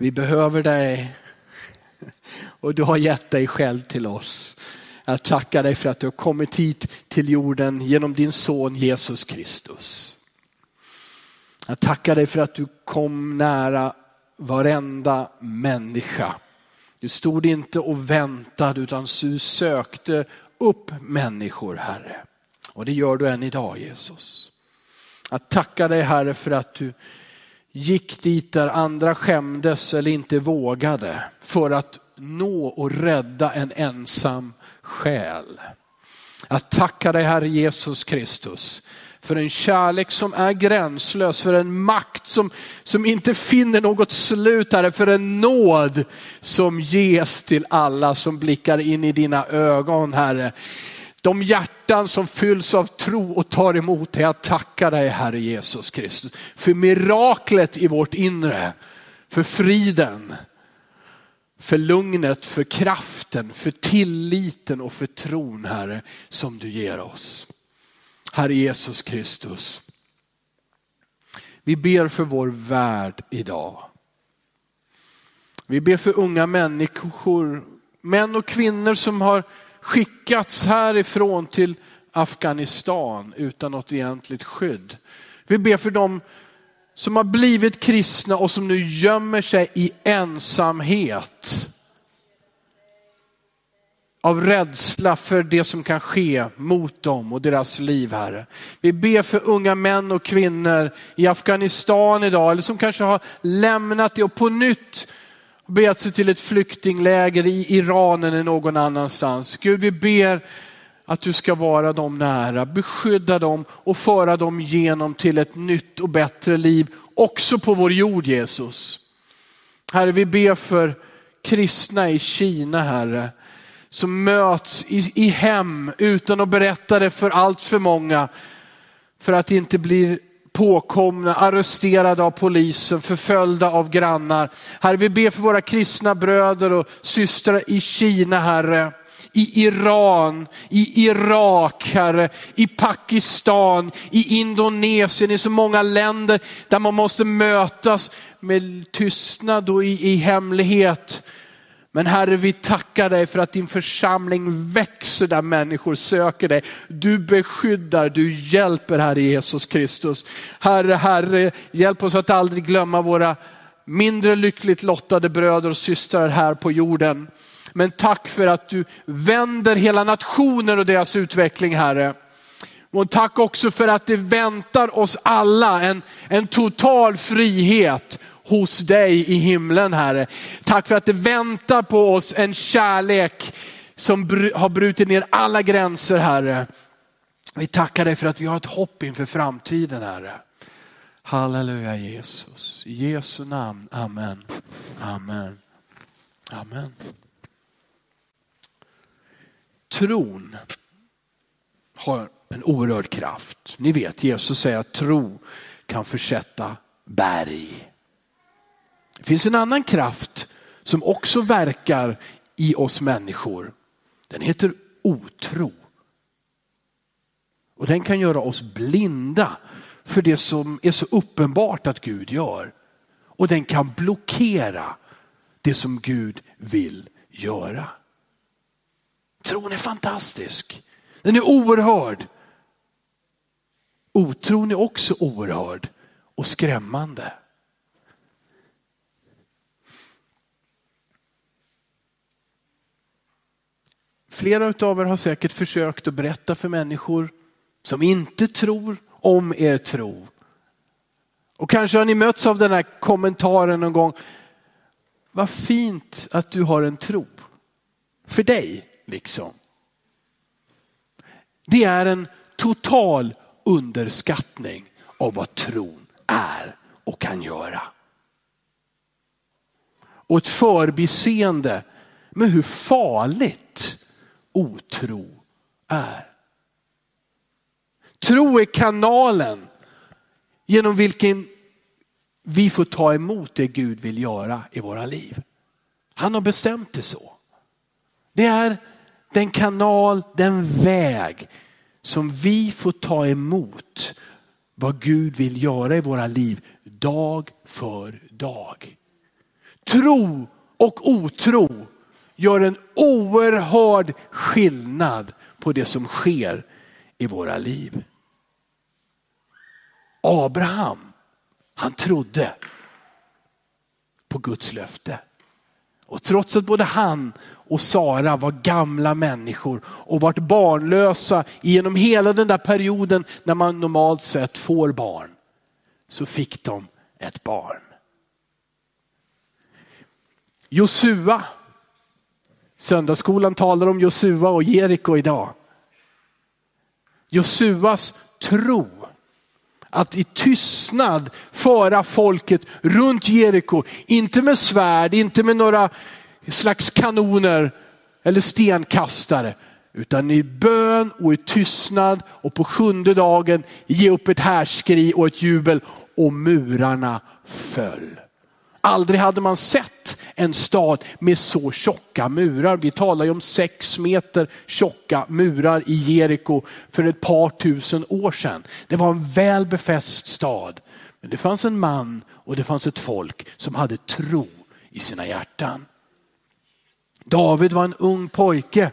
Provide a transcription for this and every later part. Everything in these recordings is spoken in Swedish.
Vi behöver dig och du har gett dig själv till oss. Jag tackar dig för att du har kommit hit till jorden genom din son Jesus Kristus. Jag tackar dig för att du kom nära varenda människa. Du stod inte och väntade utan du sökte upp människor Herre. Och det gör du än idag Jesus. Jag tackar dig Herre för att du gick dit där andra skämdes eller inte vågade för att nå och rädda en ensam själ. Att tacka dig Herre Jesus Kristus för en kärlek som är gränslös, för en makt som, som inte finner något slut, Herre, för en nåd som ges till alla som blickar in i dina ögon, Herre. De hjärtan som fylls av tro och tar emot dig, Jag tackar dig Herre Jesus Kristus för miraklet i vårt inre, för friden, för lugnet, för kraften, för tilliten och för tron Herre som du ger oss. Herre Jesus Kristus. Vi ber för vår värld idag. Vi ber för unga människor, män och kvinnor som har skickats härifrån till Afghanistan utan något egentligt skydd. Vi ber för dem som har blivit kristna och som nu gömmer sig i ensamhet av rädsla för det som kan ske mot dem och deras liv, Herre. Vi ber för unga män och kvinnor i Afghanistan idag, eller som kanske har lämnat det och på nytt begett sig till ett flyktingläger i Iran eller någon annanstans. Gud, vi ber att du ska vara dem nära, beskydda dem och föra dem genom till ett nytt och bättre liv, också på vår jord Jesus. Herre, vi ber för kristna i Kina, Herre som möts i, i hem utan att berätta det för allt för många. För att det inte blir påkomna, arresterade av polisen, förföljda av grannar. Herre, vi ber för våra kristna bröder och systrar i Kina, Herre i Iran, i Irak, Herre, i Pakistan, i Indonesien, i så många länder där man måste mötas med tystnad och i, i hemlighet. Men Herre, vi tackar dig för att din församling växer där människor söker dig. Du beskyddar, du hjälper Herre Jesus Kristus. Herre, Herre, hjälp oss att aldrig glömma våra mindre lyckligt lottade bröder och systrar här på jorden. Men tack för att du vänder hela nationer och deras utveckling Herre. Och tack också för att det väntar oss alla en, en total frihet hos dig i himlen Herre. Tack för att det väntar på oss en kärlek som har brutit ner alla gränser Herre. Vi tackar dig för att vi har ett hopp inför framtiden Herre. Halleluja Jesus. I Jesu namn. Amen. Amen. Amen. Tron har en oerhörd kraft. Ni vet Jesus säger att tro kan försätta berg. Det finns en annan kraft som också verkar i oss människor. Den heter otro. Och den kan göra oss blinda för det som är så uppenbart att Gud gör. Och den kan blockera det som Gud vill göra. Tron är fantastisk. Den är oerhörd. Otron är också oerhörd och skrämmande. Flera av er har säkert försökt att berätta för människor som inte tror om er tro. Och kanske har ni mötts av den här kommentaren någon gång. Vad fint att du har en tro. För dig liksom. Det är en total underskattning av vad tron är och kan göra. Och ett förbiseende med hur farligt otro är. Tro är kanalen genom vilken vi får ta emot det Gud vill göra i våra liv. Han har bestämt det så. Det är den kanal, den väg som vi får ta emot vad Gud vill göra i våra liv dag för dag. tro och otro gör en oerhörd skillnad på det som sker i våra liv. Abraham, han trodde på Guds löfte. Och trots att både han och Sara var gamla människor och varit barnlösa genom hela den där perioden när man normalt sett får barn, så fick de ett barn. Josua, söndagsskolan talar om Josua och Jeriko idag. Josuas tro att i tystnad föra folket runt Jeriko. Inte med svärd, inte med några slags kanoner eller stenkastare. Utan i bön och i tystnad och på sjunde dagen ge upp ett härskri och ett jubel och murarna föll. Aldrig hade man sett en stad med så tjocka murar. Vi talar ju om sex meter tjocka murar i Jeriko för ett par tusen år sedan. Det var en väl befäst stad. Men det fanns en man och det fanns ett folk som hade tro i sina hjärtan. David var en ung pojke.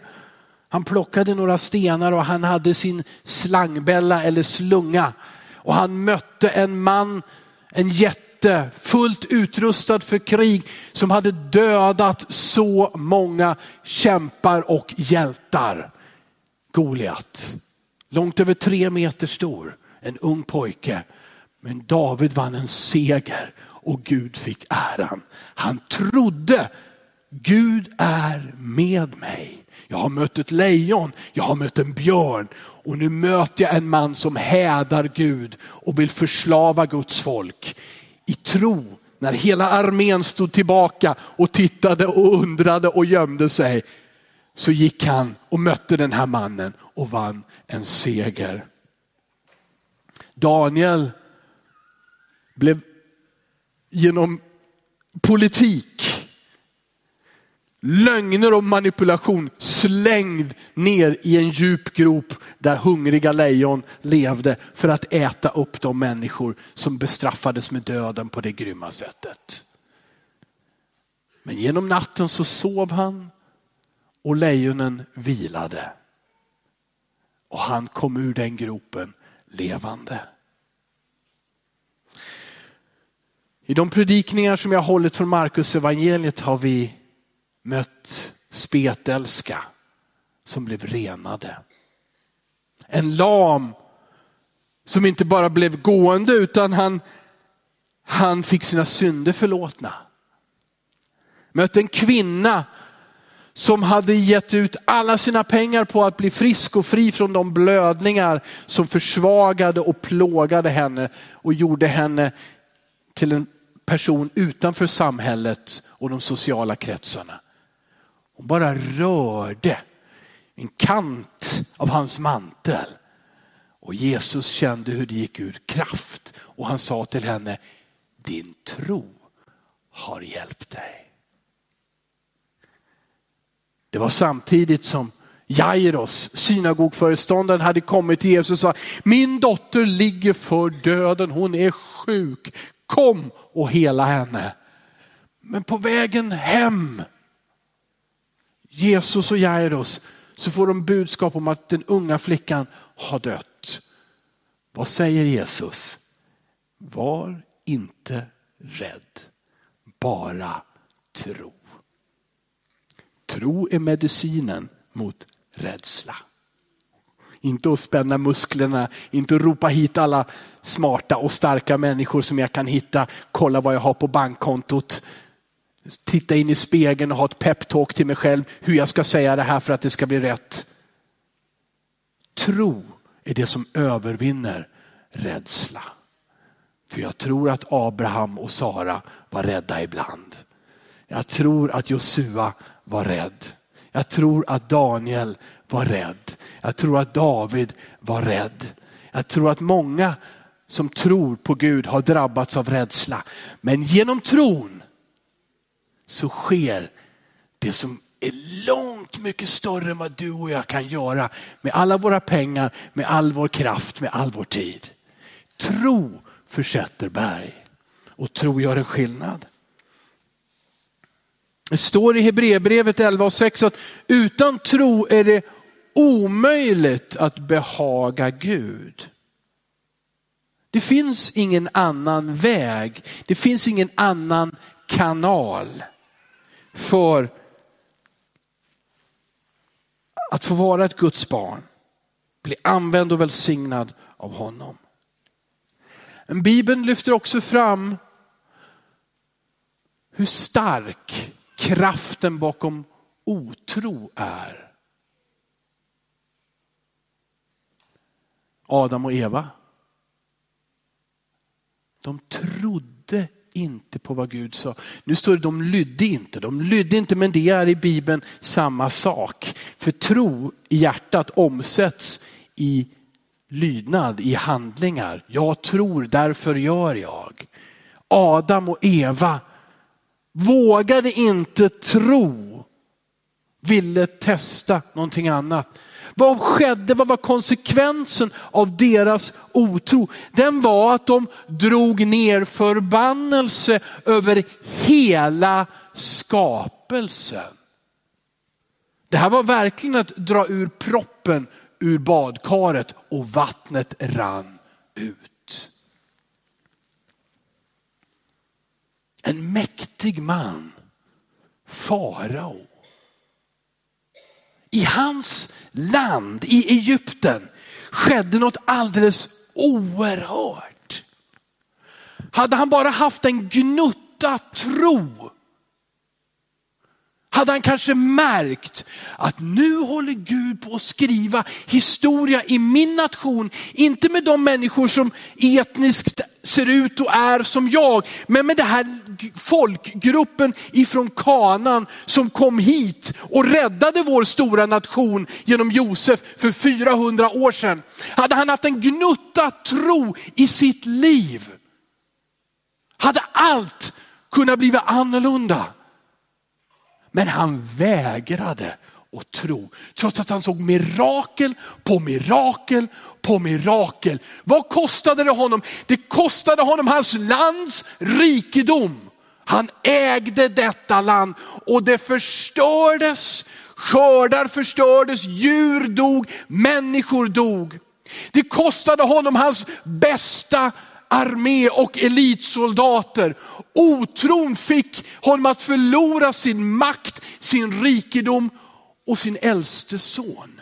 Han plockade några stenar och han hade sin slangbälla eller slunga. Och han mötte en man, en jätte jätte, fullt utrustad för krig som hade dödat så många kämpar och hjältar. Goliat, långt över tre meter stor, en ung pojke. Men David vann en seger och Gud fick äran. Han trodde Gud är med mig. Jag har mött ett lejon, jag har mött en björn och nu möter jag en man som hädar Gud och vill förslava Guds folk i tro när hela armén stod tillbaka och tittade och undrade och gömde sig. Så gick han och mötte den här mannen och vann en seger. Daniel blev genom politik lögner och manipulation slängd ner i en djup grop där hungriga lejon levde för att äta upp de människor som bestraffades med döden på det grymma sättet. Men genom natten så sov han och lejonen vilade. Och han kom ur den gropen levande. I de predikningar som jag hållit från Markus evangeliet har vi mött spetälska som blev renade. En lam som inte bara blev gående utan han, han fick sina synder förlåtna. Mötte en kvinna som hade gett ut alla sina pengar på att bli frisk och fri från de blödningar som försvagade och plågade henne och gjorde henne till en person utanför samhället och de sociala kretsarna. Hon bara rörde en kant av hans mantel. Och Jesus kände hur det gick ut kraft och han sa till henne, din tro har hjälpt dig. Det var samtidigt som Jairos, synagogföreståndaren, hade kommit till Jesus och sa, min dotter ligger för döden, hon är sjuk, kom och hela henne. Men på vägen hem Jesus och Jairus så får de budskap om att den unga flickan har dött. Vad säger Jesus? Var inte rädd, bara tro. Tro är medicinen mot rädsla. Inte att spänna musklerna, inte att ropa hit alla smarta och starka människor som jag kan hitta. Kolla vad jag har på bankkontot titta in i spegeln och ha ett peptalk till mig själv hur jag ska säga det här för att det ska bli rätt. Tro är det som övervinner rädsla. För jag tror att Abraham och Sara var rädda ibland. Jag tror att Josua var rädd. Jag tror att Daniel var rädd. Jag tror att David var rädd. Jag tror att många som tror på Gud har drabbats av rädsla. Men genom tron så sker det som är långt mycket större än vad du och jag kan göra med alla våra pengar, med all vår kraft, med all vår tid. Tro försätter berg och tro gör en skillnad. Det står i Hebreerbrevet 11 och 6 att utan tro är det omöjligt att behaga Gud. Det finns ingen annan väg, det finns ingen annan kanal för att få vara ett Guds barn, bli använd och välsignad av honom. Men Bibeln lyfter också fram hur stark kraften bakom otro är. Adam och Eva. De trodde inte på vad Gud sa. Nu står det de lydde inte. De lydde inte men det är i Bibeln samma sak. För tro i hjärtat omsätts i lydnad, i handlingar. Jag tror, därför gör jag. Adam och Eva vågade inte tro, ville testa någonting annat. Vad skedde? Vad var konsekvensen av deras otro? Den var att de drog ner förbannelse över hela skapelsen. Det här var verkligen att dra ur proppen ur badkaret och vattnet rann ut. En mäktig man, farao. I hans land, i Egypten, skedde något alldeles oerhört. Hade han bara haft en gnutta tro hade han kanske märkt att nu håller Gud på att skriva historia i min nation. Inte med de människor som etniskt ser ut och är som jag, men med den här folkgruppen ifrån kanan som kom hit och räddade vår stora nation genom Josef för 400 år sedan. Hade han haft en gnutta tro i sitt liv, hade allt kunnat bli annorlunda. Men han vägrade att tro. Trots att han såg mirakel på mirakel på mirakel. Vad kostade det honom? Det kostade honom hans lands rikedom. Han ägde detta land och det förstördes. Skördar förstördes, djur dog, människor dog. Det kostade honom hans bästa armé och elitsoldater. Otron fick honom att förlora sin makt, sin rikedom och sin äldste son.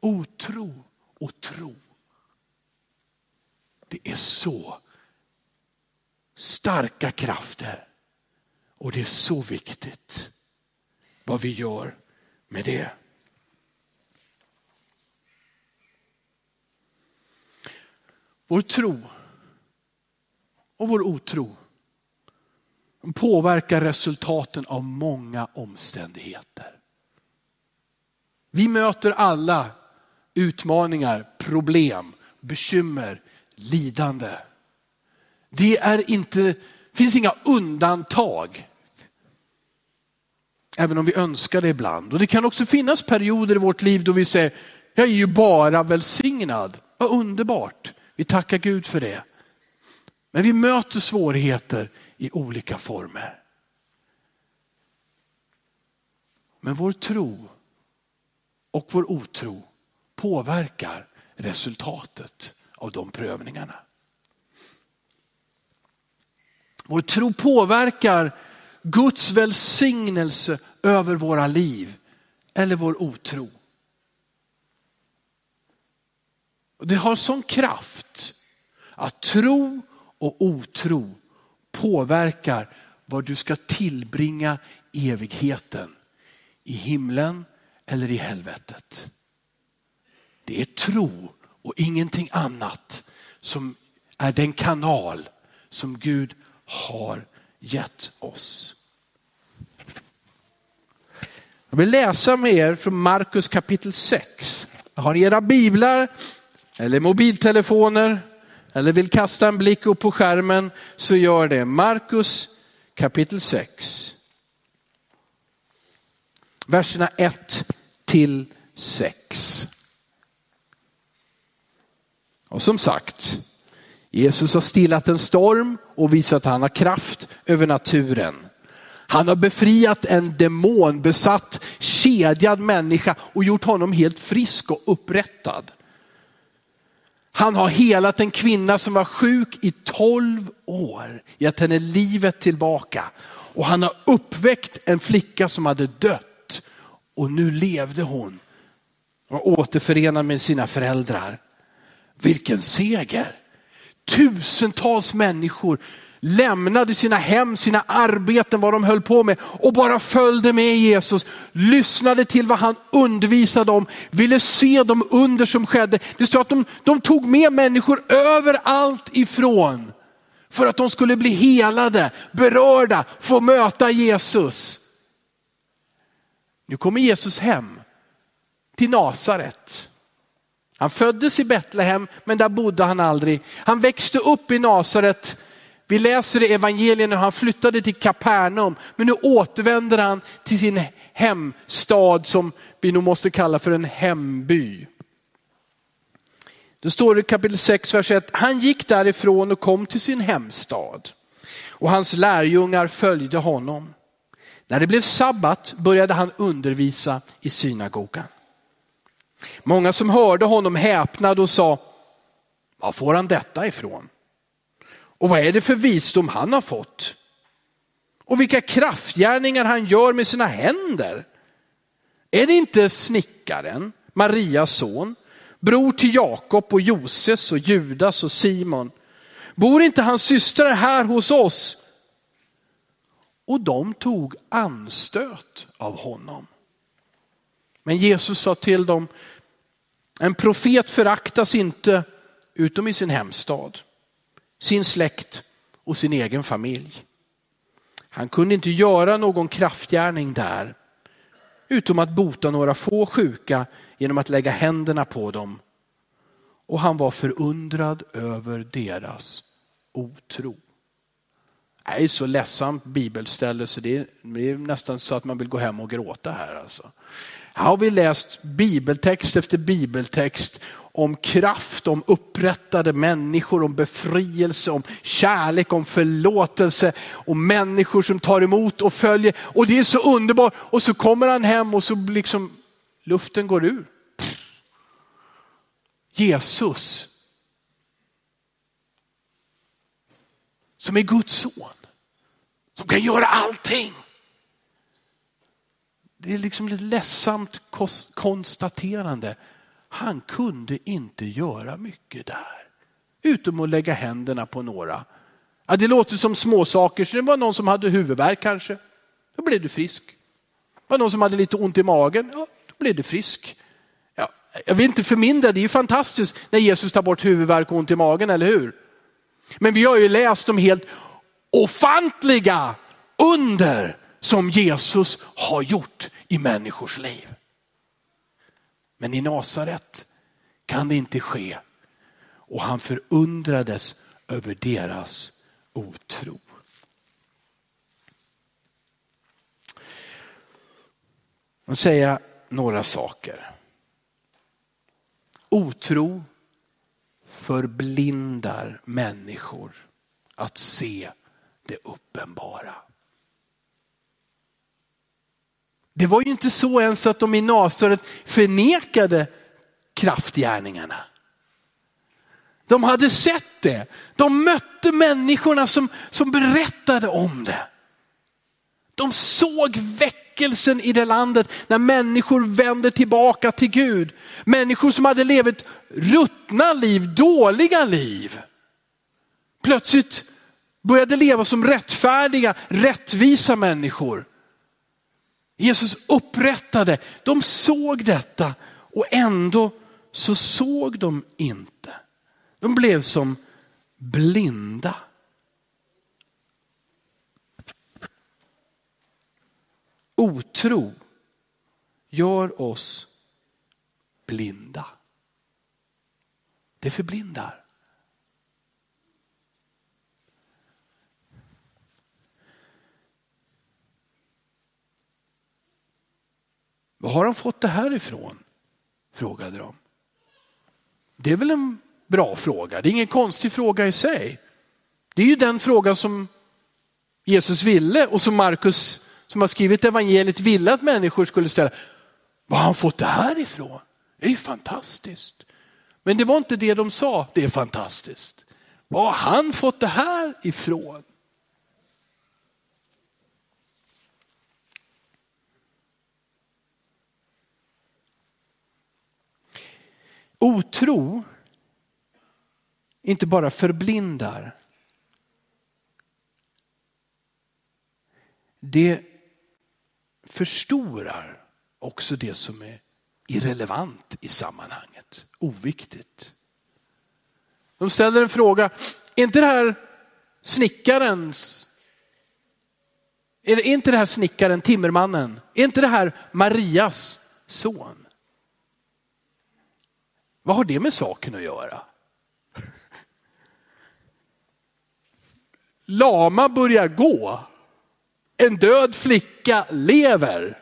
Otro och tro. Det är så starka krafter och det är så viktigt vad vi gör med det. Vår tro och vår otro påverkar resultaten av många omständigheter. Vi möter alla utmaningar, problem, bekymmer, lidande. Det är inte, finns inga undantag. Även om vi önskar det ibland. Och det kan också finnas perioder i vårt liv då vi säger, jag är ju bara välsignad. Vad underbart. Vi tackar Gud för det. Men vi möter svårigheter i olika former. Men vår tro och vår otro påverkar resultatet av de prövningarna. Vår tro påverkar Guds välsignelse över våra liv eller vår otro. Och det har sån kraft att tro och otro påverkar var du ska tillbringa evigheten. I himlen eller i helvetet. Det är tro och ingenting annat som är den kanal som Gud har gett oss. Jag vill läsa med er från Markus kapitel 6. Har ni era biblar eller mobiltelefoner eller vill kasta en blick upp på skärmen så gör det. Markus kapitel 6. Verserna 1 till 6. Och som sagt, Jesus har stillat en storm och visat att han har kraft över naturen. Han har befriat en demonbesatt, kedjad människa och gjort honom helt frisk och upprättad. Han har helat en kvinna som var sjuk i tolv år, gett henne livet tillbaka. Och han har uppväckt en flicka som hade dött och nu levde hon och återförenad med sina föräldrar. Vilken seger! Tusentals människor lämnade sina hem, sina arbeten, vad de höll på med och bara följde med Jesus, lyssnade till vad han undervisade om, ville se de under som skedde. Det står att de, de tog med människor överallt ifrån för att de skulle bli helade, berörda, få möta Jesus. Nu kommer Jesus hem till Nasaret. Han föddes i Betlehem men där bodde han aldrig. Han växte upp i Nasaret vi läser i evangelierna hur han flyttade till Kapernaum, men nu återvänder han till sin hemstad som vi nog måste kalla för en hemby. Det står i kapitel 6, vers 1, han gick därifrån och kom till sin hemstad och hans lärjungar följde honom. När det blev sabbat började han undervisa i synagogan. Många som hörde honom häpnade och sa, var får han detta ifrån? Och vad är det för visdom han har fått? Och vilka kraftgärningar han gör med sina händer. Är det inte snickaren, Marias son, bror till Jakob och Joses och Judas och Simon? Bor inte hans systrar här hos oss? Och de tog anstöt av honom. Men Jesus sa till dem, en profet föraktas inte utom i sin hemstad sin släkt och sin egen familj. Han kunde inte göra någon kraftgärning där, utom att bota några få sjuka genom att lägga händerna på dem. Och han var förundrad över deras otro. Det är så ledsamt bibelställe så det är, nästan så att man vill gå hem och gråta här. Alltså. Här har vi läst bibeltext efter bibeltext om kraft, om upprättade människor, om befrielse, om kärlek, om förlåtelse, om människor som tar emot och följer. Och det är så underbart. Och så kommer han hem och så liksom luften går ur. Jesus, som är Guds son, som kan göra allting. Det är liksom ett ledsamt konstaterande han kunde inte göra mycket där. Utom att lägga händerna på några. Ja, det låter som småsaker, så det var någon som hade huvudvärk kanske. Då blev du frisk. Det var någon som hade lite ont i magen. Ja, då blev du frisk. Ja, jag vill inte förmindra, det är ju fantastiskt när Jesus tar bort huvudvärk och ont i magen, eller hur? Men vi har ju läst om helt ofantliga under som Jesus har gjort i människors liv. Men i Nasaret kan det inte ske. Och han förundrades över deras otro. Jag säga några saker. Otro förblindar människor att se det uppenbara. Det var ju inte så ens att de i Nasaret förnekade kraftgärningarna. De hade sett det. De mötte människorna som, som berättade om det. De såg väckelsen i det landet när människor vände tillbaka till Gud. Människor som hade levt ruttna liv, dåliga liv. Plötsligt började leva som rättfärdiga, rättvisa människor. Jesus upprättade, de såg detta och ändå så såg de inte. De blev som blinda. Otro gör oss blinda. Det förblindar. Var har han fått det här ifrån? Frågade de. Det är väl en bra fråga. Det är ingen konstig fråga i sig. Det är ju den fråga som Jesus ville och som Markus som har skrivit evangeliet ville att människor skulle ställa. Var har han fått det här ifrån? Det är ju fantastiskt. Men det var inte det de sa, det är fantastiskt. Var har han fått det här ifrån? Otro inte bara förblindar. Det förstorar också det som är irrelevant i sammanhanget, oviktigt. De ställer en fråga, är inte det här snickarens, är inte det här snickaren, timmermannen, är inte det här Marias son? Vad har det med saken att göra? Lama börjar gå. En död flicka lever.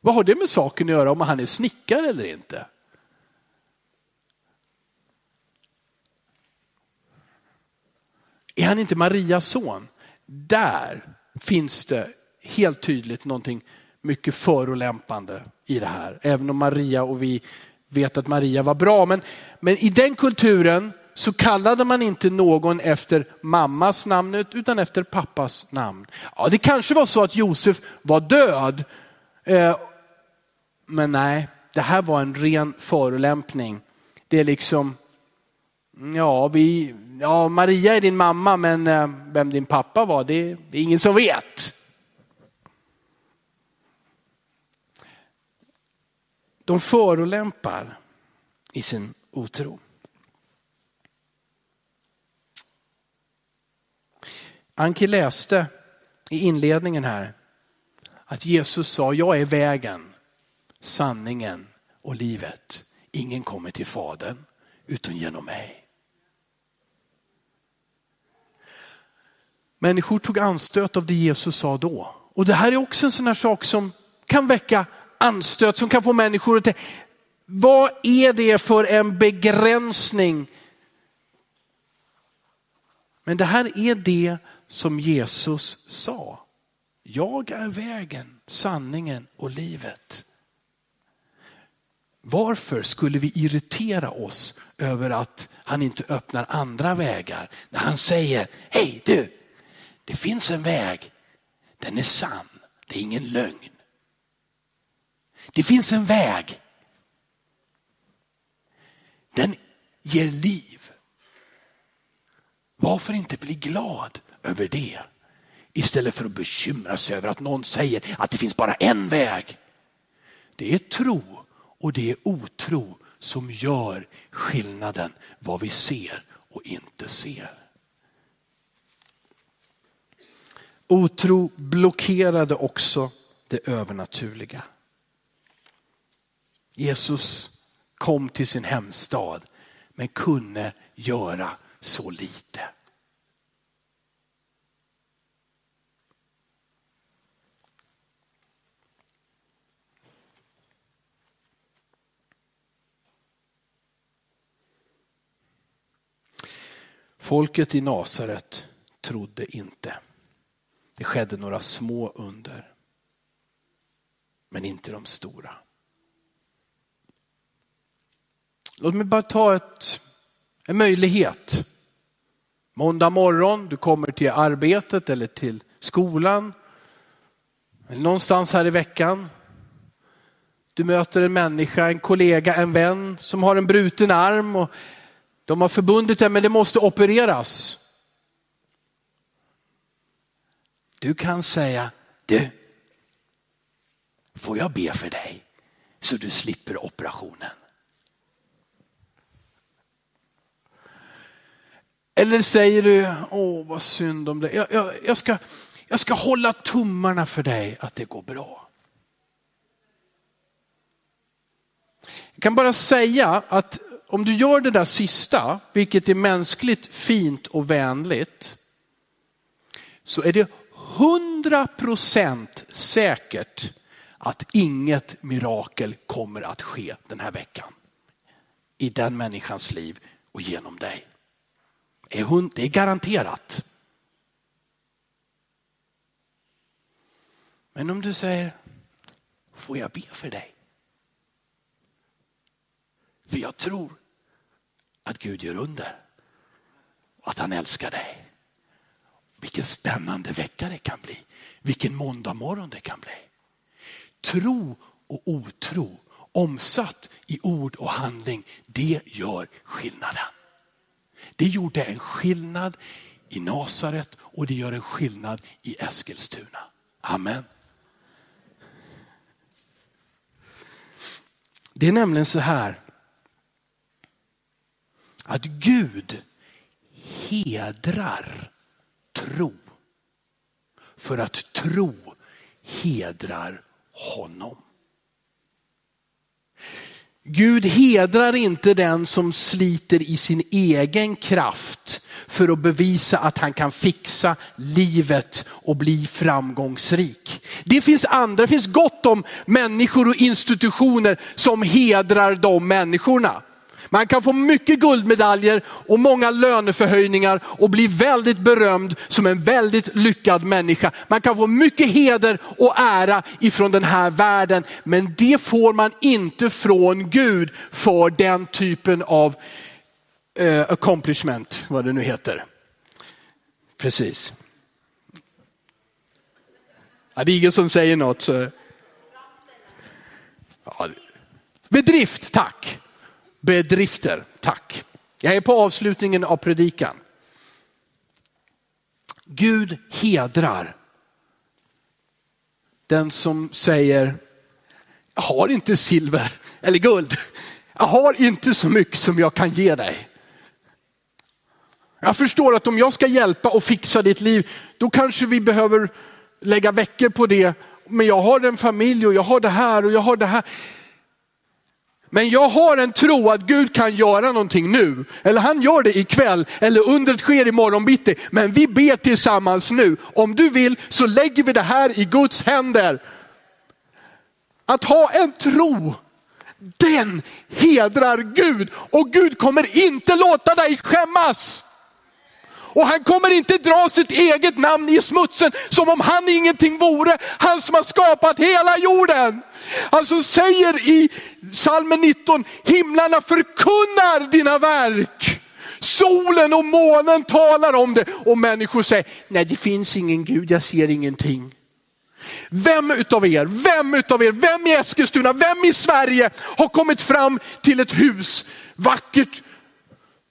Vad har det med saken att göra om han är snickare eller inte? Är han inte Marias son? Där finns det helt tydligt någonting mycket förolämpande i det här. Även om Maria och vi vet att Maria var bra. Men, men i den kulturen så kallade man inte någon efter mammas namn utan efter pappas namn. Ja, det kanske var så att Josef var död. Eh, men nej, det här var en ren förolämpning. Det är liksom, ja, vi, ja Maria är din mamma men eh, vem din pappa var det är ingen som vet. De förolämpar i sin otro. Anki läste i inledningen här att Jesus sa, jag är vägen, sanningen och livet. Ingen kommer till Fadern utan genom mig. Människor tog anstöt av det Jesus sa då. Och det här är också en sån här sak som kan väcka anstöt, som kan få människor att tänka, vad är det för en begränsning? Men det här är det som Jesus sa. Jag är vägen, sanningen och livet. Varför skulle vi irritera oss över att han inte öppnar andra vägar? När han säger, hej du, det finns en väg, den är sann, det är ingen lögn. Det finns en väg, den ger liv. Varför inte bli glad över det? Istället för att bekymra sig över att någon säger att det finns bara en väg. Det är tro och det är otro som gör skillnaden vad vi ser och inte ser. Otro blockerade också det övernaturliga. Jesus kom till sin hemstad men kunde göra så lite. Folket i Nasaret trodde inte. Det skedde några små under. Men inte de stora. Låt mig bara ta ett, en möjlighet. Måndag morgon, du kommer till arbetet eller till skolan. Eller någonstans här i veckan. Du möter en människa, en kollega, en vän som har en bruten arm och de har förbundit det men det måste opereras. Du kan säga, du, får jag be för dig så du slipper operationen? Eller säger du, åh vad synd om dig. Jag, jag, jag, ska, jag ska hålla tummarna för dig att det går bra. Jag kan bara säga att om du gör det där sista, vilket är mänskligt fint och vänligt, så är det hundra procent säkert att inget mirakel kommer att ske den här veckan. i den människans liv och genom dig. Det är garanterat. Men om du säger, får jag be för dig? För jag tror att Gud gör under och att han älskar dig. Vilken spännande vecka det kan bli. Vilken måndag morgon det kan bli. Tro och otro omsatt i ord och handling, det gör skillnaden. Det gjorde en skillnad i Nasaret och det gör en skillnad i Eskilstuna. Amen. Det är nämligen så här att Gud hedrar tro. För att tro hedrar honom. Gud hedrar inte den som sliter i sin egen kraft för att bevisa att han kan fixa livet och bli framgångsrik. Det finns andra, det finns gott om människor och institutioner som hedrar de människorna. Man kan få mycket guldmedaljer och många löneförhöjningar och bli väldigt berömd som en väldigt lyckad människa. Man kan få mycket heder och ära ifrån den här världen, men det får man inte från Gud för den typen av uh, accomplishment, vad det nu heter. Precis. Ja, det är ingen som säger något. Så. Ja. Bedrift, tack bedrifter. Tack. Jag är på avslutningen av predikan. Gud hedrar den som säger, jag har inte silver eller guld. Jag har inte så mycket som jag kan ge dig. Jag förstår att om jag ska hjälpa och fixa ditt liv, då kanske vi behöver lägga veckor på det. Men jag har en familj och jag har det här och jag har det här. Men jag har en tro att Gud kan göra någonting nu. Eller han gör det ikväll, eller undret sker imorgon bitti. Men vi ber tillsammans nu. Om du vill så lägger vi det här i Guds händer. Att ha en tro, den hedrar Gud. Och Gud kommer inte låta dig skämmas. Och han kommer inte dra sitt eget namn i smutsen som om han ingenting vore. Han som har skapat hela jorden. Alltså säger i salmen 19, himlarna förkunnar dina verk. Solen och månen talar om det och människor säger, nej det finns ingen Gud, jag ser ingenting. Vem utav er, vem utav er, vem i Eskilstuna, vem i Sverige har kommit fram till ett hus, vackert,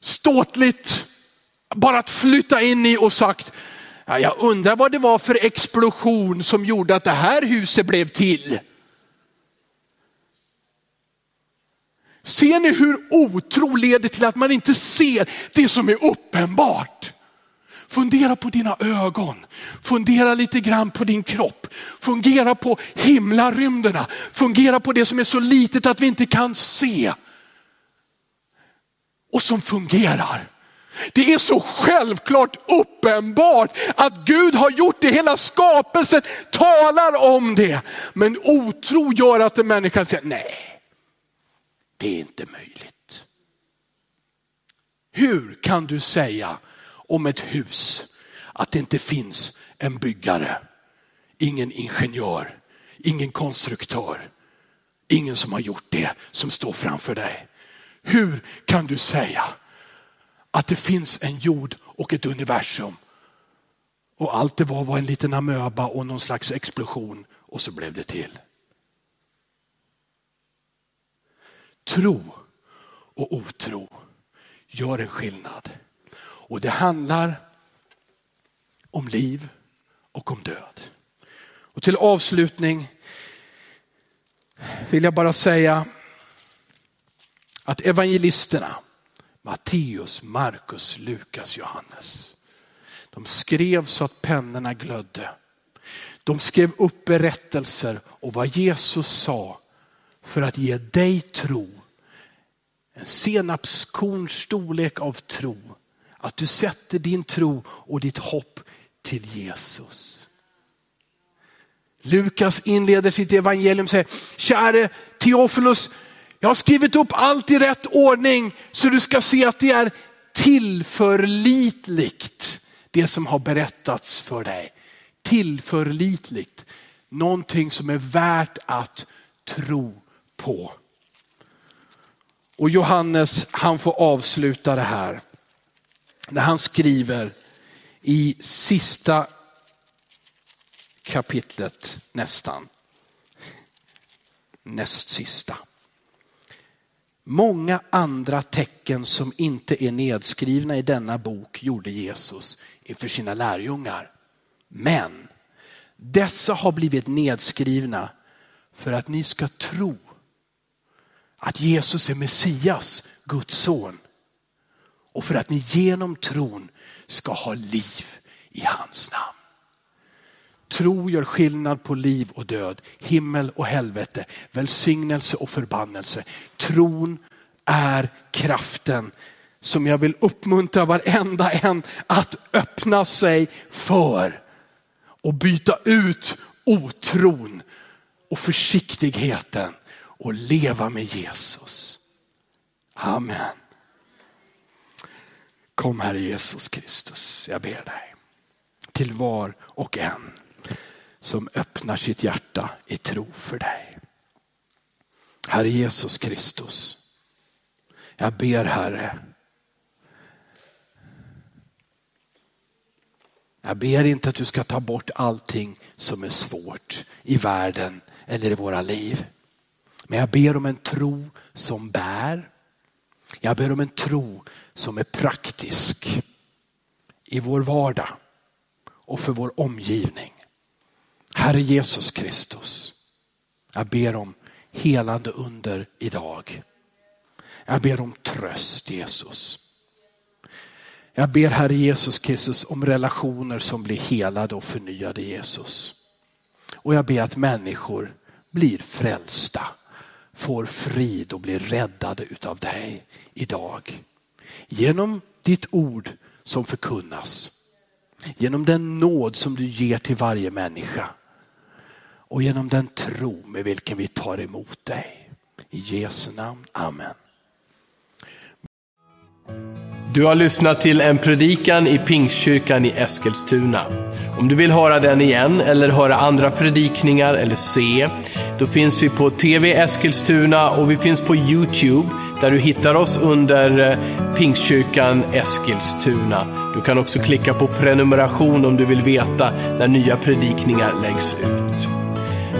ståtligt, bara att flytta in i och sagt, ja, jag undrar vad det var för explosion som gjorde att det här huset blev till. Ser ni hur otro leder till att man inte ser det som är uppenbart? Fundera på dina ögon, fundera lite grann på din kropp, fungera på himlarymderna, fungera på det som är så litet att vi inte kan se. Och som fungerar. Det är så självklart uppenbart att Gud har gjort det. Hela skapelsen talar om det. Men otro gör att en människa säger nej, det är inte möjligt. Hur kan du säga om ett hus att det inte finns en byggare, ingen ingenjör, ingen konstruktör, ingen som har gjort det som står framför dig. Hur kan du säga att det finns en jord och ett universum. Och allt det var var en liten amöba och någon slags explosion och så blev det till. Tro och otro gör en skillnad. Och det handlar om liv och om död. Och till avslutning vill jag bara säga att evangelisterna Matteus, Markus, Lukas, Johannes. De skrev så att pennorna glödde. De skrev upp berättelser och vad Jesus sa för att ge dig tro. En senapskorns storlek av tro. Att du sätter din tro och ditt hopp till Jesus. Lukas inleder sitt evangelium och säger, käre Teofilus, jag har skrivit upp allt i rätt ordning så du ska se att det är tillförlitligt. Det som har berättats för dig. Tillförlitligt. Någonting som är värt att tro på. Och Johannes han får avsluta det här när han skriver i sista kapitlet nästan. Näst sista. Många andra tecken som inte är nedskrivna i denna bok gjorde Jesus inför sina lärjungar. Men dessa har blivit nedskrivna för att ni ska tro att Jesus är Messias, Guds son. Och för att ni genom tron ska ha liv i hans namn. Tro gör skillnad på liv och död, himmel och helvete, välsignelse och förbannelse. Tron är kraften som jag vill uppmuntra varenda en att öppna sig för och byta ut otron och försiktigheten och leva med Jesus. Amen. Kom Herre Jesus Kristus, jag ber dig. Till var och en som öppnar sitt hjärta i tro för dig. Herre Jesus Kristus, jag ber Herre, jag ber inte att du ska ta bort allting som är svårt i världen eller i våra liv. Men jag ber om en tro som bär. Jag ber om en tro som är praktisk i vår vardag och för vår omgivning. Herre Jesus Kristus, jag ber om helande under idag. Jag ber om tröst Jesus. Jag ber Herre Jesus Kristus om relationer som blir helade och förnyade Jesus. Och jag ber att människor blir frälsta, får frid och blir räddade utav dig idag. Genom ditt ord som förkunnas. Genom den nåd som du ger till varje människa. Och genom den tro med vilken vi tar emot dig. I Jesu namn. Amen. Du har lyssnat till en predikan i Pingstkyrkan i Eskilstuna. Om du vill höra den igen eller höra andra predikningar eller se, då finns vi på TV Eskilstuna och vi finns på Youtube där du hittar oss under eh, Pingstkyrkan Eskilstuna. Du kan också klicka på prenumeration om du vill veta när nya predikningar läggs ut.